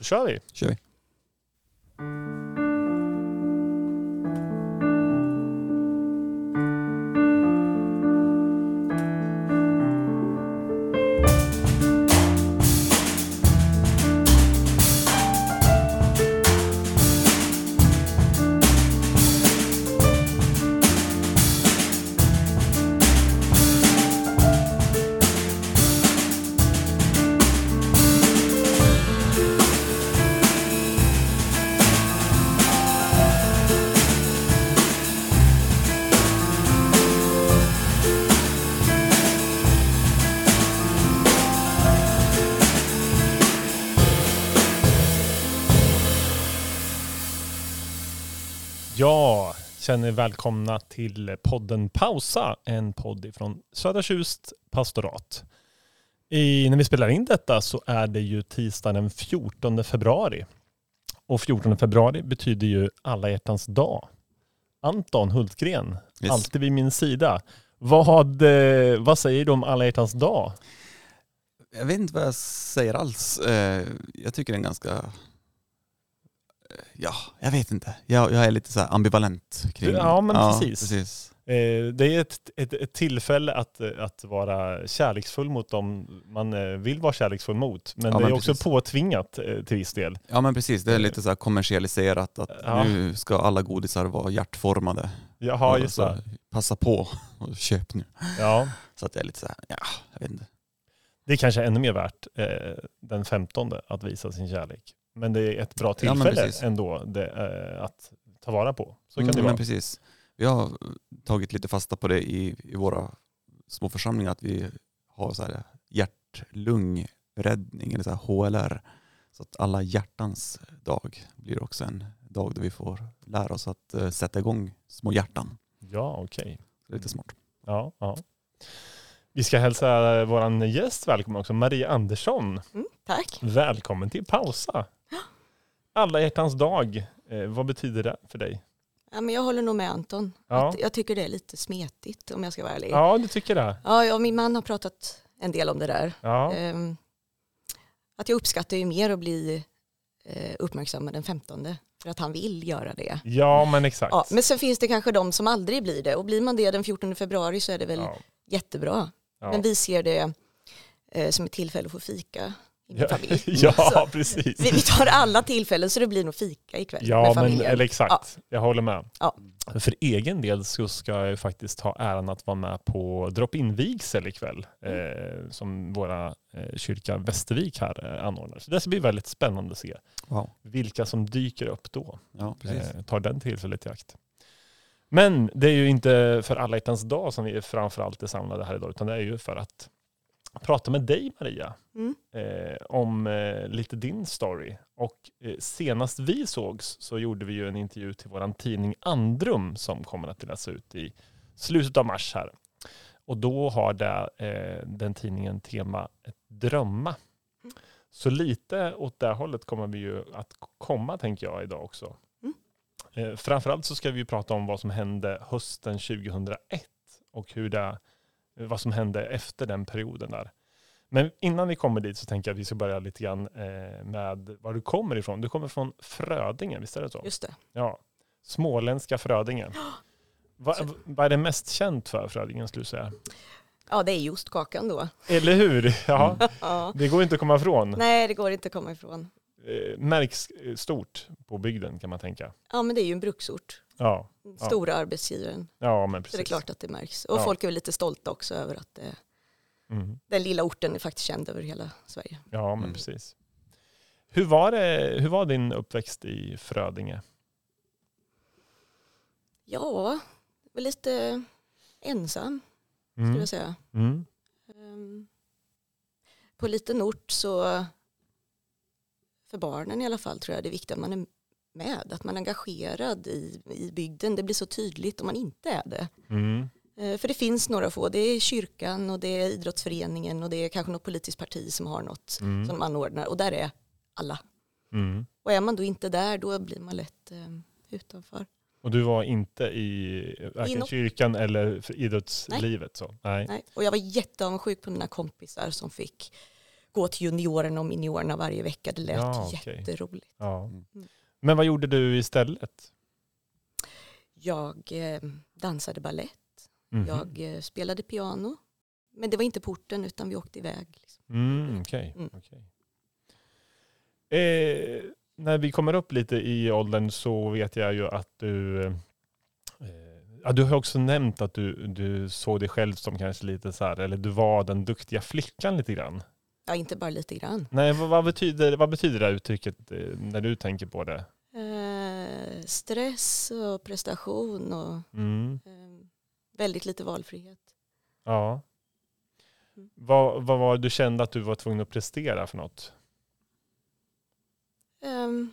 Då kör vi. kör vi. Känner er välkomna till podden Pausa, en podd från Södra Tjust pastorat. I, när vi spelar in detta så är det ju tisdag den 14 februari. Och 14 februari betyder ju alla hjärtans dag. Anton Hultgren, Yes. alltid vid min sida. Vad, eh, vad säger du om alla hjärtans dag? Jag vet inte vad jag säger alls. Eh, Jag tycker det är en ganska... Ja, jag vet inte. Jag, jag är lite så ambivalent kring... Ja, men precis. precis. Eh, Det är ett, ett, ett tillfälle att, att vara kärleksfull mot dem man eh, vill vara kärleksfull mot. Men Ja, det är men också precis. påtvingat eh, till viss del. Ja men precis, det är lite så här kommersialiserat att Ja. nu ska alla godisar vara hjärtformade. Jaha, just det. Passa på och köp nu. Ja, Så att jag är lite så här, ja, jag vet inte. det är kanske ännu mer värt eh, den 15 att visa sin kärlek. Men det är ett bra Ja, men tillfälle precis. ändå det, eh, att ta vara på. Så kan Mm, det men vara. precis. Vi har tagit lite fasta på det i, i våra små församlingar, att vi har så här hjärt-lungräddning, eller så här HLR. Så att alla hjärtans dag blir också en dag då vi får lära oss att eh, sätta igång små hjärtan. Ja, okej. Det är lite smart. Ja, ja. Vi ska hälsa vår gäst välkommen också, Maria Andersson. Mm, tack. Välkommen till Pausa. Alla hjärtans dag, eh, vad betyder det för dig? Ja, men jag håller nog med Anton. Ja. Att jag tycker det är lite smetigt om jag ska vara ärlig. Ja, du tycker det? Ja, jag och min man har pratat en del om det där. Ja, Ehm, att jag uppskattar ju mer att bli eh, uppmärksammad den 15 för att han vill göra det. ja men exakt. Ja, men sen finns det kanske de som aldrig blir det och blir man det den 14 februari så är det väl Ja, jättebra. ja. Men vi ser det eh, som ett tillfälle att få fika i min ja, familj. ja Så precis. vi, vi tar alla tillfällen så det blir nog fika ikväll Ja, med men familjen. eller exakt. Jag håller med. Ja. För egen del så ska jag faktiskt ha äran att vara med på drop-in vigsel ikväll. Eh, som våra eh, kyrka Västervik här eh, anordnar. Så det ska bli väldigt spännande att se Wow. vilka som dyker upp då. Ja, precis. Eh, tar den tillfället i akt. Men det är ju inte för alla hjärtans dag som vi framförallt är samlade här idag, utan det är ju för att prata med dig Maria Mm. eh, om eh, lite din story. Och eh, senast vi sågs så gjorde vi ju en intervju till våran tidning Andrum som kommer att delas ut i slutet av mars här. Och då har det, eh, den tidningen tema drömma. Mm. Så lite åt det hållet kommer vi ju att komma tänker jag idag också. Mm. Eh, framförallt så ska vi prata om vad som hände hösten 2001 och hur det, vad som hände efter den perioden där. Men innan vi kommer dit så tänker jag att vi ska börja lite grann eh, med var du kommer ifrån. Du kommer från Frödinge, visst är det så? Just det. Ja. Småländska Frödinge. Va, vad är det mest känt för Frödingen skulle du säga? Ja, det är ju ostkakan då. Eller hur? Ja, Ja. det går inte att komma ifrån. Nej, det går inte att komma ifrån. Eh, märks eh, stort på bygden kan man tänka. Ja, men det är ju en bruksort. Ja, Stora arbetsgivaren. ja men Så precis. det är klart att det märks. Och Ja. folk är väl lite stolta också över att det, Mm. den lilla orten är faktiskt känd över hela Sverige. Ja, men Mm. precis. Hur var, det, hur var din uppväxt i Frödinge? Ja, lite ensam skulle Mm. jag säga. Mm. Ehm, På en liten ort så, för barnen i alla fall, tror jag det är viktigt att man är med, att man är engagerad i, i bygden. Det blir så tydligt om man inte är det. Mm. Eh, För det finns några få, det är kyrkan och det är idrottsföreningen och det är kanske något politiskt parti som har något Mm. som anordnar och där är alla. Mm. Och är man då inte där då blir man lätt eh, utanför. Och du var inte i varken kyrkan eller idrottslivet? Så. Nej. Nej. Och jag var jätteavundsjuk på mina kompisar som fick gå till juniorerna och miniorerna varje vecka. Det lät Ja, okej. jätteroligt. Ja. Mm. Men vad gjorde du istället? Jag eh, dansade ballett, Mhm. jag eh, spelade piano. Men det var inte porten utan vi åkte iväg. Liksom. Mm, okej, Mm. okej. Eh, när vi kommer upp lite i åldern så vet jag ju att du eh, ja, du har också nämnt att du, du såg dig själv som kanske lite så här, eller du var den duktiga flickan lite grann. Ja, inte bara lite grann. Nej, vad, vad, betyder, vad betyder det här uttrycket eh, när du tänker på det? Eh, stress och prestation och Mm. eh, väldigt lite valfrihet. Ja. Mm. Vad, vad var det du kände att du var tvungen att prestera för något? Ehm,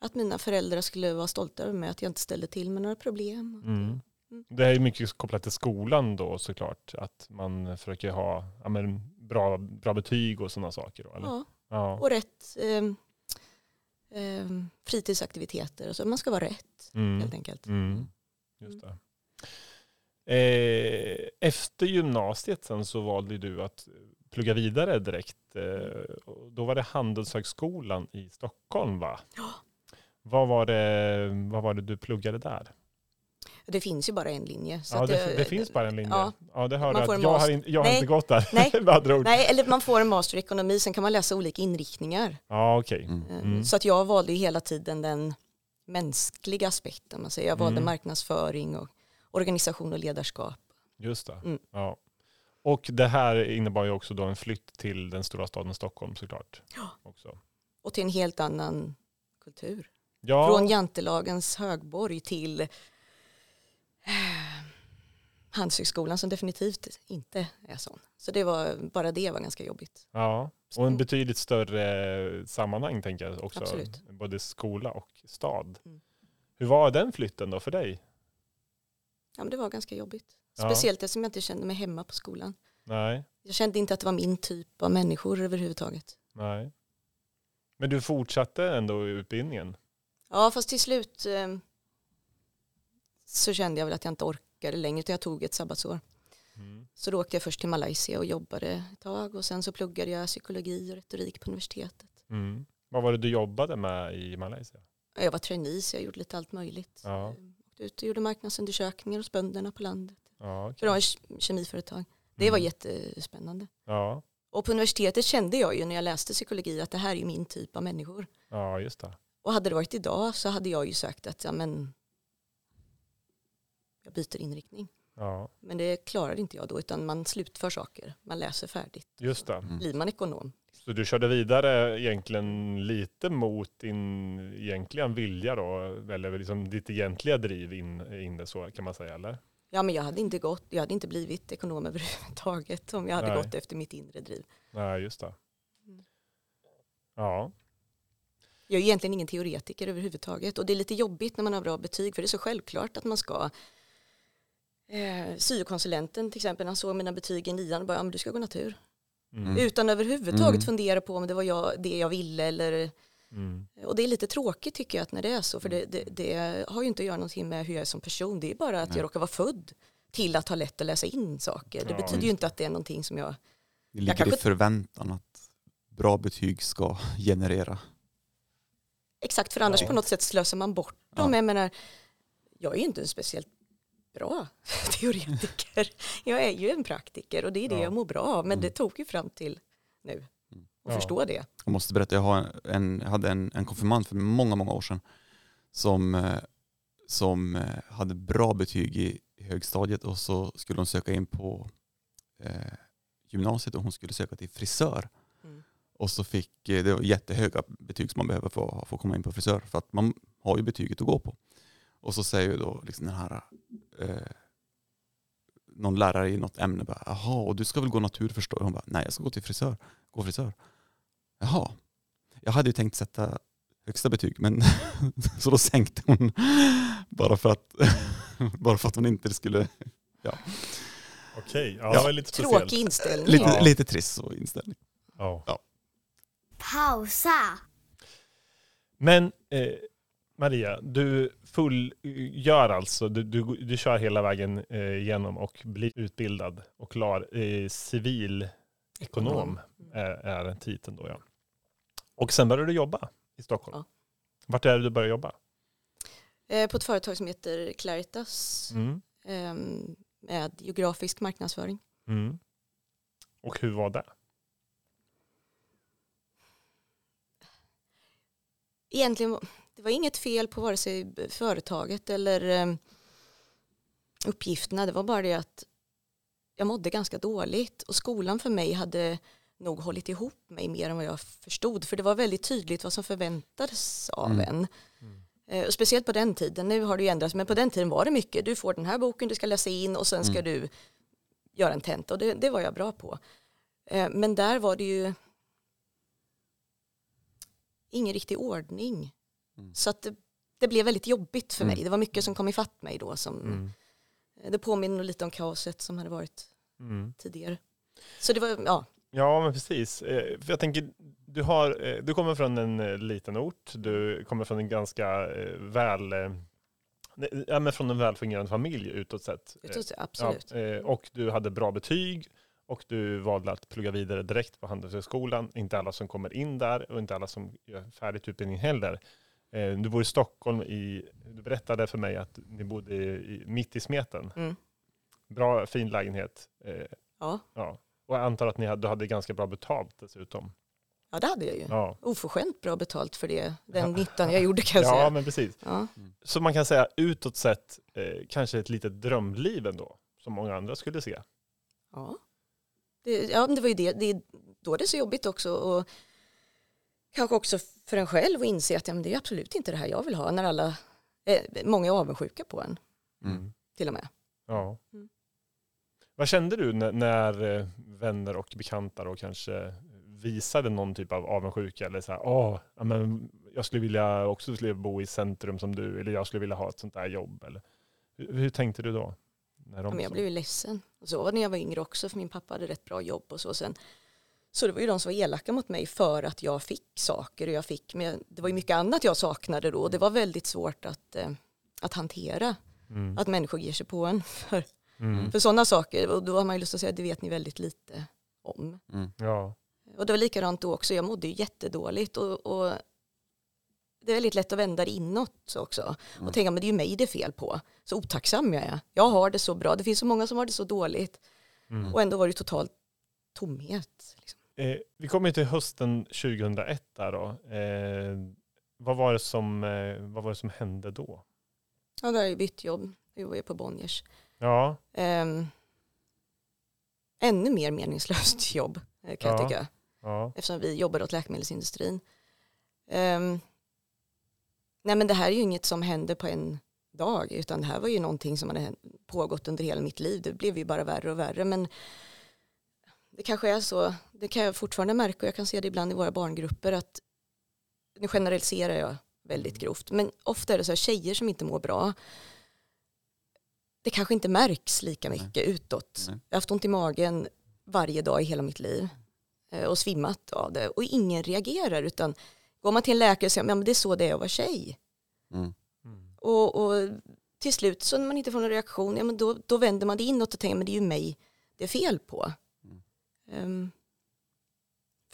att mina föräldrar skulle vara stolta över mig, att jag inte ställde till med några problem. Mm. Mm. Det är mycket kopplat till skolan då såklart. Att man försöker ha ja, men, bra, bra betyg och sådana saker. Då, eller? Ja, Ja. och rätt ehm, ehm, fritidsaktiviteter. Så man ska vara rätt Mm. helt enkelt. Mm. Just det. Eh, efter gymnasiet sen så valde du att plugga vidare direkt. Eh, och då var det Handelshögskolan i Stockholm va? Ja. Vad var det, vad var det du pluggade där? Det finns ju bara en linje. Så Ja, att det, det finns bara en linje. Ja, Ja. det hörde Man jag. att har, master. in, jag har Nej. inte gått där. Nej. Nej, eller man får en master i ekonomi, sen kan man läsa olika inriktningar. Ja, okej. Mm. Eh, Mm. Så att jag valde ju hela tiden den mänskliga aspekten. Man säger. Jag valde Mm. marknadsföring och organisation och ledarskap. Just det. Mm. Ja. Och det här innebar ju också då en flytt till den stora staden Stockholm såklart. Ja. Också. Och till en helt annan kultur. Ja, Från jantelagens högborg till Handelshögskolan som definitivt inte är sån. Så det var, bara det var ganska jobbigt. ja, och en betydligt större sammanhang tänker jag också. Absolut. Både skola och stad. Mm. Hur var den flytten då för dig? Ja, men det var ganska jobbigt. Ja. Speciellt eftersom jag inte kände mig hemma på skolan. Nej, Jag kände inte att det var min typ av människor överhuvudtaget. nej. Men du fortsatte ändå utbildningen? Ja, fast till slut eh, så kände jag väl att jag inte orkade längre utan jag tog ett sabbatsår. Mm. Så då åkte jag först till Malaysia och jobbade ett tag och sen så pluggade jag psykologi och retorik på universitetet. Mm. Vad var det du jobbade med i Malaysia? Jag var trainee så jag gjorde lite allt möjligt. Ja. Åkte ut och gjorde marknadsundersökningar hos bönderna på landet. Ja, okej. För de var ke- kemiföretag. Det var Mm. jättespännande. ja. Och på universitetet kände jag ju när jag läste psykologi att det här är min typ av människor. ja, just det. Och hade det varit idag så hade jag ju sagt att ja, men, jag byter inriktning. Ja, Men det klarade inte jag då utan man slutför saker. Man läser färdigt. just det. Mm. Blir man ekonom. Så du körde vidare egentligen lite mot din egentligen vilja då, eller liksom ditt egentliga driv in, in det så kan man säga, eller? Ja men jag hade inte gått, jag hade inte blivit ekonom överhuvudtaget om jag hade Nej. gått efter mitt inre driv. Nej, just det. Mm. Ja, Jag är egentligen ingen teoretiker överhuvudtaget och det är lite jobbigt när man har bra betyg för det är så självklart att man ska eh, syokonsulenten till exempel, han såg mina betyg i nian och bara, ja, men du ska gå natur. mm. Utan överhuvudtaget Mm. fundera på om det var jag, det jag ville eller Mm. och det är lite tråkigt tycker jag att när det är så för det, det, det har ju inte att göra någonting med hur jag är som person det är bara att Nej. jag råkar vara född till att ha lätt att läsa in saker. Det Ja, betyder ju inte att det är någonting som jag Det ligger kanske- i förväntan att bra betyg ska generera. Exakt, för annars Ja. på något sätt slösar man bort Ja. dem. Jag menar, jag är ju inte en speciellt bra teoretiker. Jag är ju en praktiker och det är det Ja. jag mår bra av. Men Mm. det tog ju fram till nu. Och Ja. förstå det. Jag måste berätta, jag, en, jag hade en, en konfirmand för många, många år sedan som, eh, som eh, hade bra betyg i högstadiet och så skulle hon söka in på eh, gymnasiet och hon skulle söka till frisör. Mm. Och så fick, eh, det var jättehöga betyg som man behöver för att få komma in på frisör för att man har ju betyget att gå på. Och så säger då liksom den här eh, någon lärare i något ämne bara, jaha, och du ska väl gå natur förstår jag? Hon bara, nej jag ska gå till frisör, gå frisör. Jaha, jag hade ju tänkt sätta högsta betyg men så då sänkte hon bara för att, bara för att hon inte skulle, Okej, ja, Ja. det var lite speciellt. Tråkig inställning. lite, Ja. lite trist så inställning. Ja. Pausa. Men eh, Maria, du fullgör alltså, du, du, du kör hela vägen eh, igenom och blir utbildad och klar i civil Ekonom Mm. är, är titeln då ja. Och sen började du jobba i Stockholm. Ja. Vart är det du började jobba? Eh, på ett företag som heter Claritas Mm. ehm, med geografisk marknadsföring. Mm. Och hur var det? Egentligen det var inget fel på vare sig företaget eller ehm, uppgifterna. Det var bara det att jag mådde ganska dåligt och skolan för mig hade nog hållit ihop mig mer än vad jag förstod. För det var väldigt tydligt vad som förväntades av Mm. en. Mm. Eh, och speciellt på den tiden, nu har det ju ändrats, men på den tiden var det mycket. Du får den här boken, du ska läsa in och sen ska Mm. du göra en tenta och det, det var jag bra på. Eh, men där var det ju ingen riktig ordning. Mm. Så att det, det blev väldigt jobbigt för Mm. mig. Det var mycket som kom ifatt mig då. Som, Mm. Det påminner lite om kaoset som hade varit Mm. tidigare. Så det var, ja, Ja, men precis. Eh, jag tänker, du, har, eh, du kommer från en eh, liten ort, du kommer från en ganska eh, väl, eh, ja, men från en välfungerande familj utåt sett. Eh, utåt, absolut. Ja, eh, och du hade bra betyg och du valde att plugga vidare direkt på Handelshögskolan. Inte alla som kommer in där och inte alla som gör färdigt utbildning heller. Eh, Du bor i Stockholm, i, du berättade för mig att ni bodde i, mitt i smeten. Mm. Bra, fin lägenhet. Eh, Ja. Ja. Och jag antar att ni hade, du hade ganska bra betalt dessutom. ja, det hade jag ju. Ja, Oförskämt bra betalt för det, den nyttan jag gjorde kan jag ja säga. men precis. Ja. Så man kan säga utåt sett eh, kanske ett litet drömliv ändå, som många andra skulle se. Ja. Det, ja, det var ju det, det är då det är så jobbigt också och kanske också för en själv att inse att ja, men det är absolut inte det här jag vill ha när alla, eh, många är avundsjuka på en Mm. till och med. Ja. Mm. Vad kände du när, när eh, vänner och bekanta då kanske visade någon typ av avundsjuka eller så här, åh, ja, men jag skulle vilja också skulle bo i centrum som du, eller jag skulle vilja ha ett sånt där jobb. Eller, hur, hur tänkte du då? När de Men jag blev ju ledsen. Och så var det när jag var yngre också för min pappa hade rätt bra jobb och så sen. Så det var ju de som var elaka mot mig för att jag fick saker och jag fick, men det var ju mycket annat jag saknade då och det var väldigt svårt att, eh, att hantera. mm. Att människor ger sig på en för, Mm. för sådana saker och då har man ju lust att säga det vet ni väldigt lite om. Mm. Ja. Och det var likadant då också, jag mådde ju jättedåligt och, och det är väldigt lätt att vända det inåt också Mm. och tänka men det är ju mig det är fel på. Så otacksam jag är. Jag har det så bra, det finns så många som har det så dåligt Mm. och ändå var det ju total tomhet. Liksom. Eh, vi kommer till hösten 2001 där då. Eh, vad, var det som, eh, vad var det som hände då? Ja, då har jag bytt jobb, jag ju på Bonniers. Ja, Ehm, ännu mer meningslöst jobb eh, kan Ja. jag tycka. ja. eftersom vi jobbar åt läkemedelsindustrin. Ehm, nej men det här är ju inget som händer på en dag utan det här var ju någonting som hade pågått under hela mitt liv. Det blev ju bara värre och värre men det kanske är så, det kan jag fortfarande märka och jag kan se det ibland i våra barngrupper att nu generaliserar jag väldigt grovt men ofta är det så här tjejer som inte mår bra det kanske inte märks lika Nej. mycket utåt. Nej. Jag har haft ont i magen varje dag i hela mitt liv eh, och svimmat av det och ingen reagerar utan går man till en läkare och säger att det är så det är att vara tjej Mm. Mm. och, och till slut så när man inte får någon reaktion ja, men då, då vänder man det inåt och tänker men det är ju mig det är fel på. Mm. Ehm,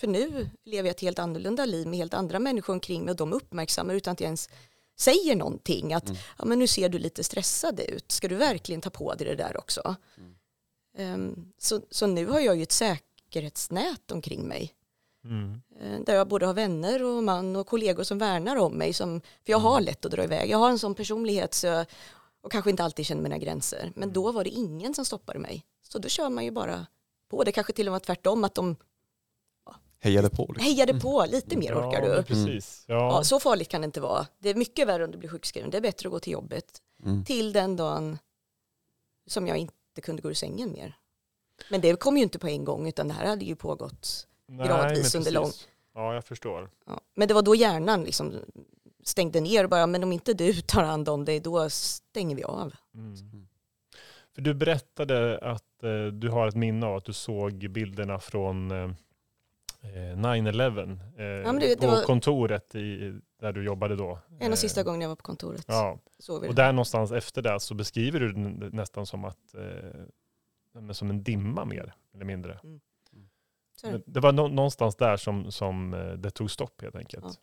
för nu lever jag ett helt annorlunda liv med helt andra människor omkring mig och de uppmärksammar utan att jag ens säger någonting att Mm. ja, men nu ser du lite stressad ut, ska du verkligen ta på dig det där också? Mm. Ehm, så, så nu har jag ju ett säkerhetsnät omkring mig Mm. eh, där jag både har vänner och man och kollegor som värnar om mig. Som, för jag har lätt att dra iväg. Jag har en sån personlighet så jag, och kanske inte alltid känner mina gränser. Men då var det ingen som stoppade mig. Så då kör man ju bara på. Det kanske till och med var tvärtom att de Hejade på. Liksom. hejade på lite mer orkar du. Precis. Ja. Ja, så farligt kan det inte vara. Det är mycket värre om du blir sjukskriven. Det är bättre att gå till jobbet Mm. till den dagen som jag inte kunde gå ur sängen mer. Men det kom ju inte på en gång utan det här hade ju pågått. Nej, gradvis under lång-. Ja, jag förstår. Ja. Men det var då hjärnan liksom stängde ner och bara, men om inte du tar hand om det, då stänger vi av. Mm. Mm. För du berättade att eh, du har ett minne av att du såg bilderna från eh, eh, 9-11 eh, det- det på var- kontoret i, där du jobbade då. En av Eh, sista gången jag var på kontoret. Ja, och det. där någonstans efter det så beskriver du det nästan som att eh, som en dimma mer eller mindre. Mm. Är det. Men Det var nå- någonstans där som, som eh, det tog stopp helt enkelt.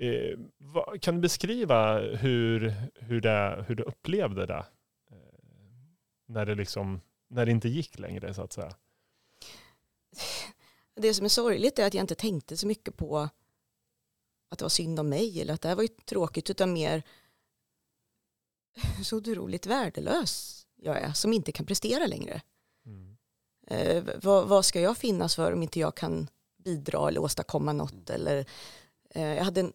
Eh, vad, kan du beskriva hur, hur, det, hur du upplevde det? Eh, när, det liksom, när det inte gick längre så att säga. Det som är sorgligt är att jag inte tänkte så mycket på att det var synd om mig eller att det här var ju tråkigt utan mer så otroligt värdelös jag är som inte kan prestera längre. Mm. Eh, vad, vad ska jag finnas för om inte jag kan bidra eller åstadkomma något eller eh, jag hade en,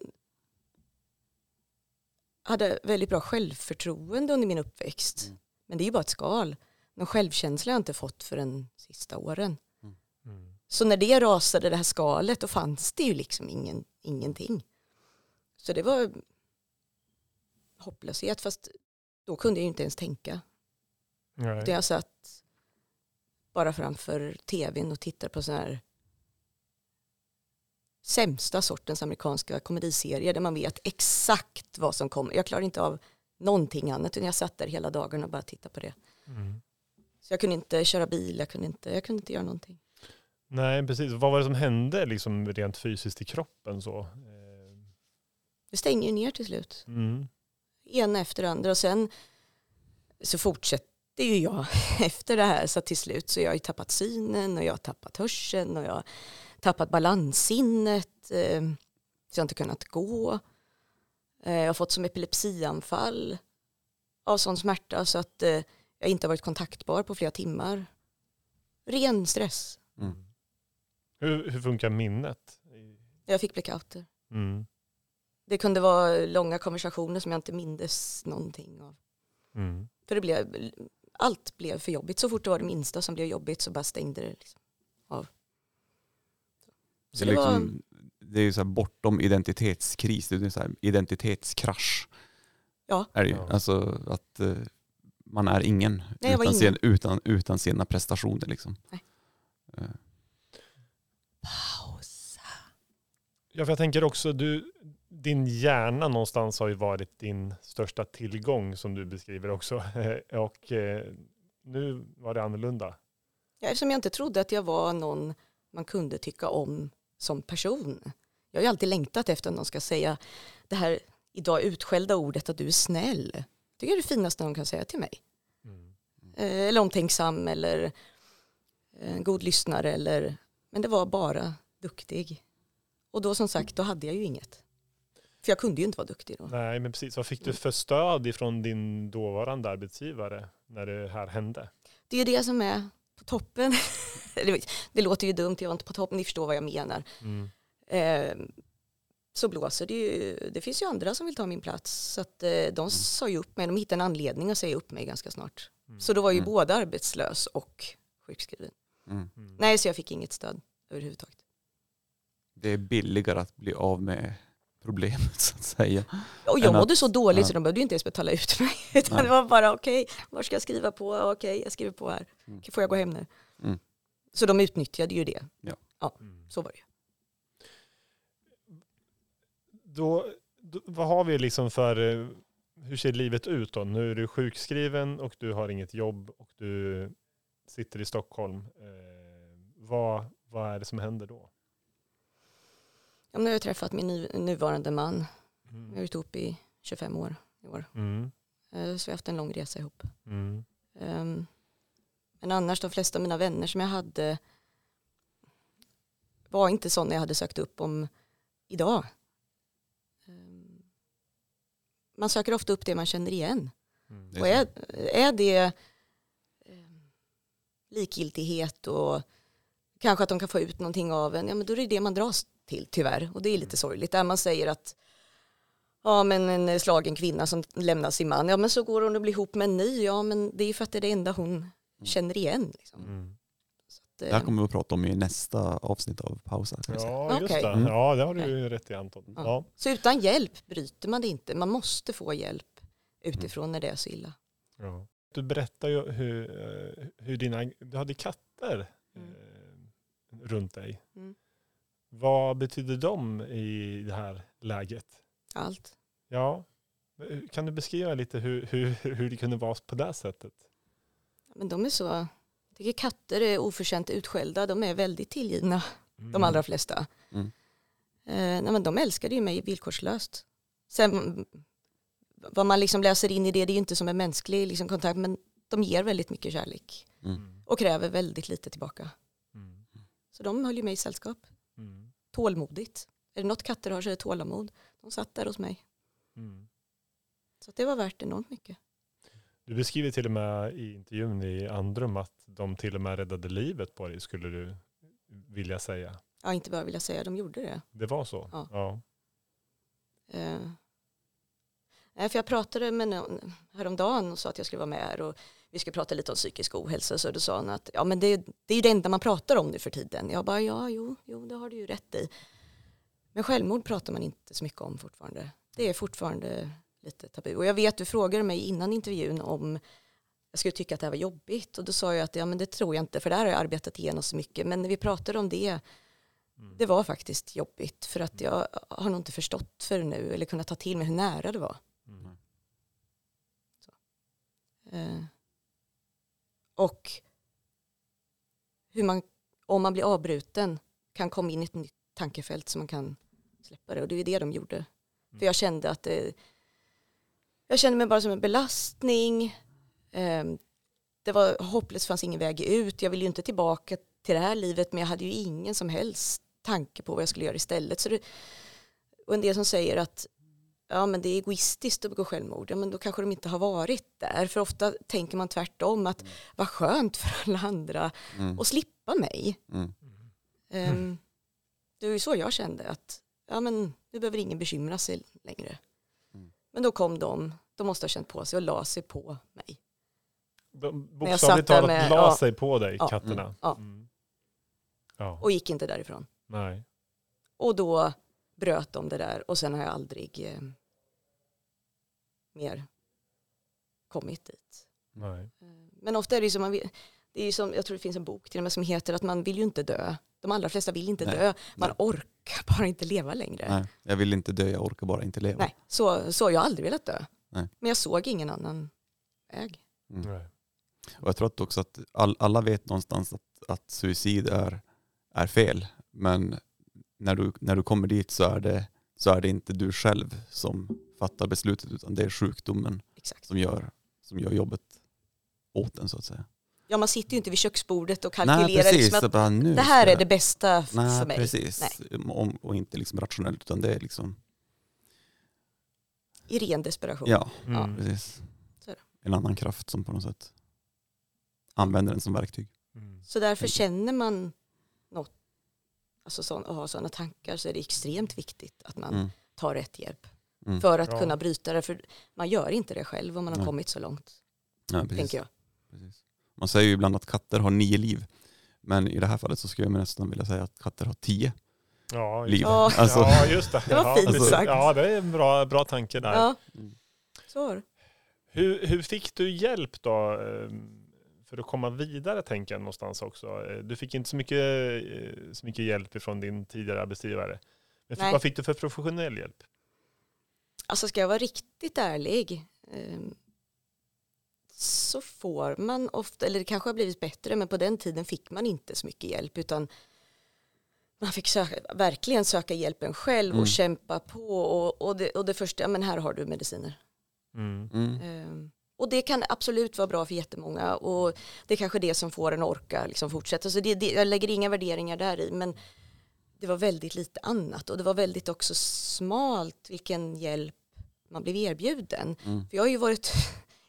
hade väldigt bra självförtroende under min uppväxt Mm. men det är ju bara ett skal. Någon självkänsla har jag inte fått för den sista åren. Mm. Så när det rasade, det här skalet, då fanns det ju liksom ingen, ingenting. Så det var hopplöshet, fast då kunde jag ju inte ens tänka. Nej. Utan jag satt bara framför tvn och tittade på sådana här sämsta sortens amerikanska komediserier där man vet exakt vad som kommer. Jag klarar inte av någonting annat utan jag satt där hela dagen och bara tittade på det. Mm. Så jag kunde inte köra bil, jag kunde inte, jag kunde inte göra någonting. Nej, precis. Vad var det som hände liksom rent fysiskt i kroppen? så? Eh, Det stänger ju ner till slut. Mm. ena efter andra och sen så fortsätter ju jag efter det här så till slut så jag har ju tappat synen och jag har tappat hörseln och jag har tappat balanssinnet eh, så jag har inte kunnat gå. Eh, jag har fått som epilepsianfall av sån smärta så att jag inte har varit kontaktbar på flera timmar. Ren stress. Mm. Hur, hur funkar minnet? Jag fick blackouter. Mm. Det kunde vara långa konversationer som jag inte mindes någonting av. Mm. För det blev, allt blev för jobbigt. Så fort det var det minsta som blev jobbigt så bara stängde det liksom av. Det Så är, det var, liksom, det är ju så här bortom identitetskris, det är så här identitetskrasch. Ja. Är det ju. Ja. Alltså att eh, man är ingen, Nej, utan, ingen. Sin, utan, utan sina prestationer. Liksom. Eh, pausa. Ja, för jag tänker också, du, din hjärna någonstans har ju varit din största tillgång som du beskriver också. Och eh, nu var det annorlunda. Ja, eftersom jag inte trodde att jag var någon man kunde tycka om som person. Jag har ju alltid längtat efter att någon ska säga det här idag utskällda ordet att du är snäll. Det är det finaste någon kan säga till mig. Mm. Eh, Eller omtänksam eller eh, en god lyssnare. Eller, men det var bara duktig. Och då som sagt, då hade jag ju inget. För jag kunde ju inte vara duktig då. Nej, men precis. Vad fick du för stöd ifrån din dåvarande arbetsgivare när det här hände? Det är ju det som är på toppen. det, det låter ju dumt, jag var inte på toppen, ni förstår vad jag menar. Mm. Eh, så blåser det ju. Det finns ju andra som vill ta min plats. Så att, eh, de sa ju upp mig, de hittade en anledning att säga upp mig ganska snart. Mm. Så då var ju Mm. både arbetslös och sjukskriven. mm. Mm. Nej, så jag fick inget stöd överhuvudtaget. Det är billigare att bli av med problemet så att säga. Och jag mådde att- så dåligt ja. så de behövde ju inte ens betala ut mig. Utan Nej. det var bara okej, var ska jag skriva på? Okej, jag skriver på här. Mm. Får jag gå hem nu? Mm. Så de utnyttjade ju det. Mm. Så var det ju. Då, då, vad har vi liksom för, eh, hur ser livet ut då? Nu är du sjukskriven och du har inget jobb och du sitter i Stockholm. Eh, vad, vad är det som händer då? Ja, nu har jag träffat min nuvarande man. Vi har Mm. varit ihop i 25 år i år. Mm. Eh, Så vi har haft en lång resa ihop. Mm. Ehm, Men annars de flesta av mina vänner som jag hade var inte sådana jag hade sökt upp om idag. Man söker ofta upp det man känner igen. Mm. Är Och är, är det eh, likgiltighet och kanske att de kan få ut någonting av en, ja men då är det det man dras till tyvärr. Och det är lite sorgligt. Där man säger att ja men en slagen kvinna som lämnar sin man, ja men så går hon och blir ihop med en ny, ja men det är ju för att det är det enda hon känner igen. Liksom. Mm. Att, Det här eh, kommer vi att prata om i nästa avsnitt av Pausa. säga. Ja, just det. Mm. Ja, det har du ju rätt i Anton. Ja. Ja. Så utan hjälp bryter man det inte. Man måste få hjälp utifrån när det är så illa. Ja. Du berättar ju hur, eh, hur dina, du hade katter Mm. eh, runt dig. Mm. Vad betyder de i det här läget? Allt. Ja, kan du beskriva lite hur, hur, hur det kunde vara på det sättet? Men de är så, Jag tycker katter är oförtjänt utskällda. De är väldigt tillgivna, de allra flesta. Mm. Eh, nej, men de älskade ju mig villkorslöst. Sen vad man liksom läser in i det, det är ju inte som en mänsklig liksom, kontakt, men de ger väldigt mycket kärlek Mm. och kräver väldigt lite tillbaka. Mm. Så de höll ju mig i sällskap. Mm. Tålmodigt. Är det något katter har så är det tålamod. De satt där hos mig. Mm. Så att det var värt enormt mycket. Du beskriver till och med i intervjun i Andrum att de till och med räddade livet på dig, skulle du vilja säga. Ja, inte bara vill jag säga, de gjorde det. Det var så? Ja. ja. Eh, nej, för jag pratade med någon häromdagen och sa att jag skulle vara med här och vi skulle prata lite om psykisk ohälsa. Så då sa han att ja, men det, det är ju det enda man pratar om nu för tiden. Jag bara ja, jo, jo, det har du ju rätt i. Men självmord pratar man inte så mycket om fortfarande. Det är fortfarande lite tabu. Och jag vet, du frågade mig innan intervjun om jag skulle tycka att det här var jobbigt. Och då sa jag att ja, men det tror jag inte, för där har jag arbetat igenom så mycket. Men när vi pratade om det, Mm. det var faktiskt jobbigt. För att jag har nog inte förstått för nu, eller kunnat ta till mig hur nära det var. Mm. Eh, och hur man, om man blir avbruten, kan komma in i ett nytt tankefält så man kan släppa det. Och det är det de gjorde. För jag kände att det, jag kände mig bara som en belastning. Eh, det var hopplöst, fanns ingen väg ut. Jag ville ju inte tillbaka till det här livet, men jag hade ju ingen som helst tanke på vad jag skulle göra istället. Så det, och en del som säger att ja, men det är egoistiskt att begå självmord, ja, men då kanske de inte har varit där. För ofta tänker man tvärtom att vad skönt för alla andra Mm. att slippa mig. Mm. Ehm, det var ju så jag kände att ja, men, nu behöver ingen bekymra sig längre. Mm. Men då kom de, de måste ha känt på sig och la sig på mig. De bokstavligt talat med- la ja. sig på dig, Ja. katterna. Ja. Mm. Ja, Och gick inte därifrån. nej. Och då bröt de det där och sen har jag aldrig eh, mer kommit dit. nej. Eh, Men ofta är det ju som man vill, det är som, jag tror det finns en bok till och med som heter att man vill ju inte dö. De allra flesta vill inte Nej, dö, man nej. orkar bara inte leva längre. Nej, Nej, jag vill inte dö, jag orkar bara inte leva. så, så har jag aldrig velat dö. Nej. Men jag såg ingen annan väg. Mm. nej. Och jag tror också att all, alla vet någonstans att, att suicid är, är fel. Men när du, när du kommer dit så är, det, så är det inte du själv som fattar beslutet utan det är sjukdomen Exakt. som gör, som gör jobbet åt en så att säga. Ja, man sitter ju inte vid köksbordet och Nej kalkylerar precis, liksom så att bara, nu det här är det bästa Nej, för mig. precis. Nej. Om, och inte liksom rationellt utan det är liksom, I ren desperation. ja Mm. precis. En annan kraft som på något sätt använder den som verktyg. Mm. Så därför känner man något, alltså så, och har sådana tankar så är det extremt viktigt att man Mm. tar rätt hjälp. Mm. För att Ja. kunna bryta det, för man gör inte det själv om man har Nej. kommit så långt, Ja, precis. tänker jag. Precis. Man säger ju ibland att katter har nio liv. Men i det här fallet så skulle jag nästan vilja säga att katter har tio Ja, liv. Ja. Alltså, ja, just det. Det var fint precis. sagt. Ja, det är en bra, bra tanke där. Ja, Mm. så. Hur, hur fick du hjälp då eh, för att komma vidare tänker jag någonstans också? Eh, Du fick inte så mycket, eh, så mycket hjälp från din tidigare arbetsgivare. Men fick, Nej. vad fick du för professionell hjälp? Alltså ska jag vara riktigt ärlig eh, så får man ofta, eller det kanske har blivit bättre, men på den tiden fick man inte så mycket hjälp utan man fick söka, verkligen söka hjälpen själv och Mm. kämpa på och, och, det, och det första, ja, men här har du mediciner. Mm. Mm. Eh, och det kan absolut vara bra för jättemånga och det är kanske det som får en orka liksom fortsätta. Så det, det, jag lägger inga värderingar där i men det var väldigt lite annat och det var väldigt också smalt vilken hjälp man blev erbjuden. Mm. För jag har ju varit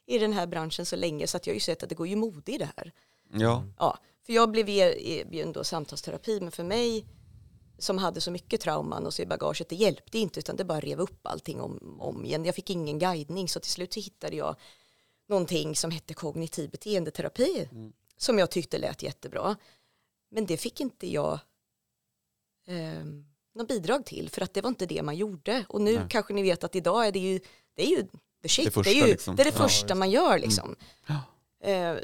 i den här branschen så länge så att jag har ju sett att det går ju mode i det här. Ja, Ja, för jag blev er- erbjuden då samtalsterapi men för mig som hade så mycket trauman och så i bagaget, det hjälpte inte utan det bara rev upp allting om, om igen. Jag fick ingen guidning så till slut så hittade jag någonting som hette kognitiv beteendeterapi Mm. som jag tyckte lät jättebra. Men det fick inte jag eh, någon bidrag till för att det var inte det man gjorde. Och nu Nej. kanske ni vet att idag är det ju, det är ju shit. Det första, det, är ju, liksom. det är det första man gör liksom. Ja. Eh,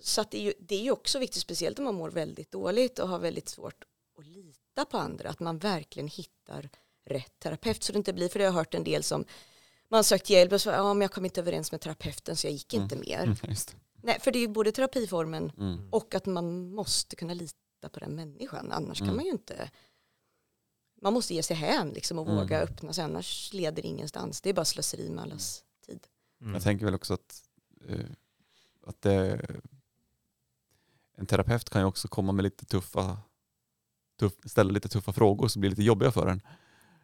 så att det, är ju, det är ju också viktigt, speciellt om man mår väldigt dåligt och har väldigt svårt att lita på andra, att man verkligen hittar rätt terapeut. Så det inte blir, för det har jag hört en del som man har sökt hjälp och så, ja men jag kom inte överens med terapeuten så jag gick inte mer. Mm, just det. Nej, för det är ju både terapiformen Mm. och att man måste kunna lita på den människan. Annars Mm. kan man ju inte... Man måste ge sig hän liksom och Mm. våga öppna sig, annars leder det ingenstans. Det är bara slöseri med allas tid. Mm. Jag tänker väl också att, eh, att det, en terapeut kan ju också komma med lite tuffa, tuff, ställa lite tuffa frågor som blir lite jobbiga för en.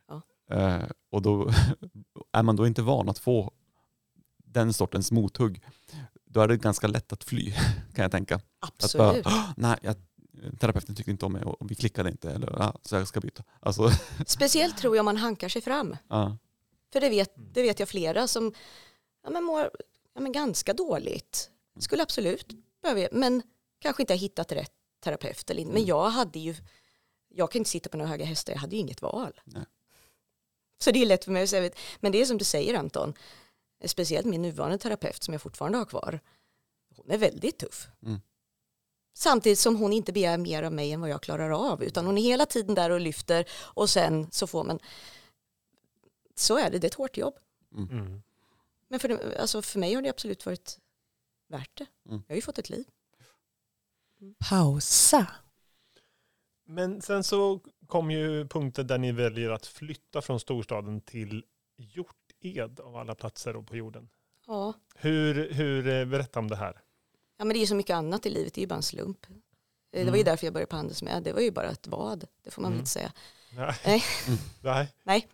Ja. Eh, och då är man då inte van att få den sortens mothugg, då är det ganska lätt att fly kan jag tänka. Att bara, Absolut. "Ah, nej, jag, terapeuten tyckte inte om mig och vi klickade inte, eller ja, så jag ska byta. Alltså, Speciellt tror jag man hankar sig fram. ja. För det vet, det vet jag flera som ja, men mår ja, men ganska dåligt. Skulle absolut behöva, men kanske inte har hittat rätt terapeut. Eller inte. Men Mm. jag hade ju, jag kan inte sitta på några höga hästar, jag hade ju inget val. Nej. Så det är lätt för mig att säga, men det är som du säger Anton, speciellt min nuvarande terapeut som jag fortfarande har kvar, hon är väldigt tuff. Mm. Samtidigt som hon inte begär mer av mig än vad jag klarar av, utan hon är hela tiden där och lyfter och sen så får man, så är det, det är ett hårt jobb. Mm. Men för, det- alltså för mig har det absolut varit värt det. Mm. Jag har ju fått ett liv. Pausa. Men sen så kom ju punkten där ni väljer att flytta från storstaden till Hjorted av alla platser på jorden. Ja. Hur, hur eh, berätta om det här. Ja, men det är ju så mycket annat i livet, det är ju bara en slump. Eh, Det var ju Mm. därför jag började på Handelsmed, det var ju bara ett vad, det får man väl Mm. inte säga. Nej. Nej. Nej.